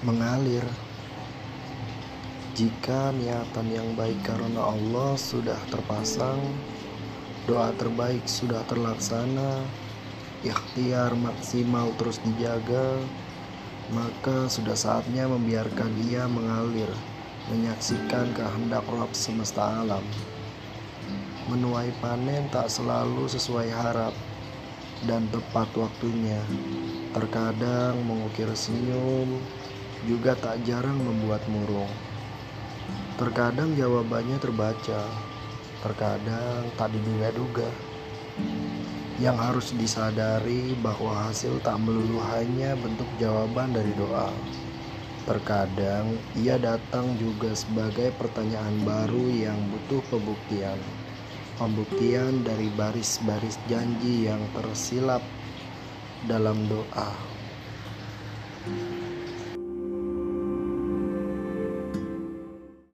mengalir. Jika niatan yang baik karena Allah sudah terpasang, doa terbaik sudah terlaksana, ikhtiar maksimal terus dijaga, maka sudah saatnya membiarkan ia mengalir, menyaksikan kehendak Rob semesta alam. Menuai panen tak selalu sesuai harap dan tepat waktunya. Terkadang mengukir senyum juga tak jarang membuat murung. Terkadang jawabannya terbaca, terkadang tak diduga-duga. Yang harus disadari bahwa hasil tak melulu hanya bentuk jawaban dari doa. Terkadang ia datang juga sebagai pertanyaan baru yang butuh pembuktian. Pembuktian dari baris-baris janji yang tersilap dalam doa.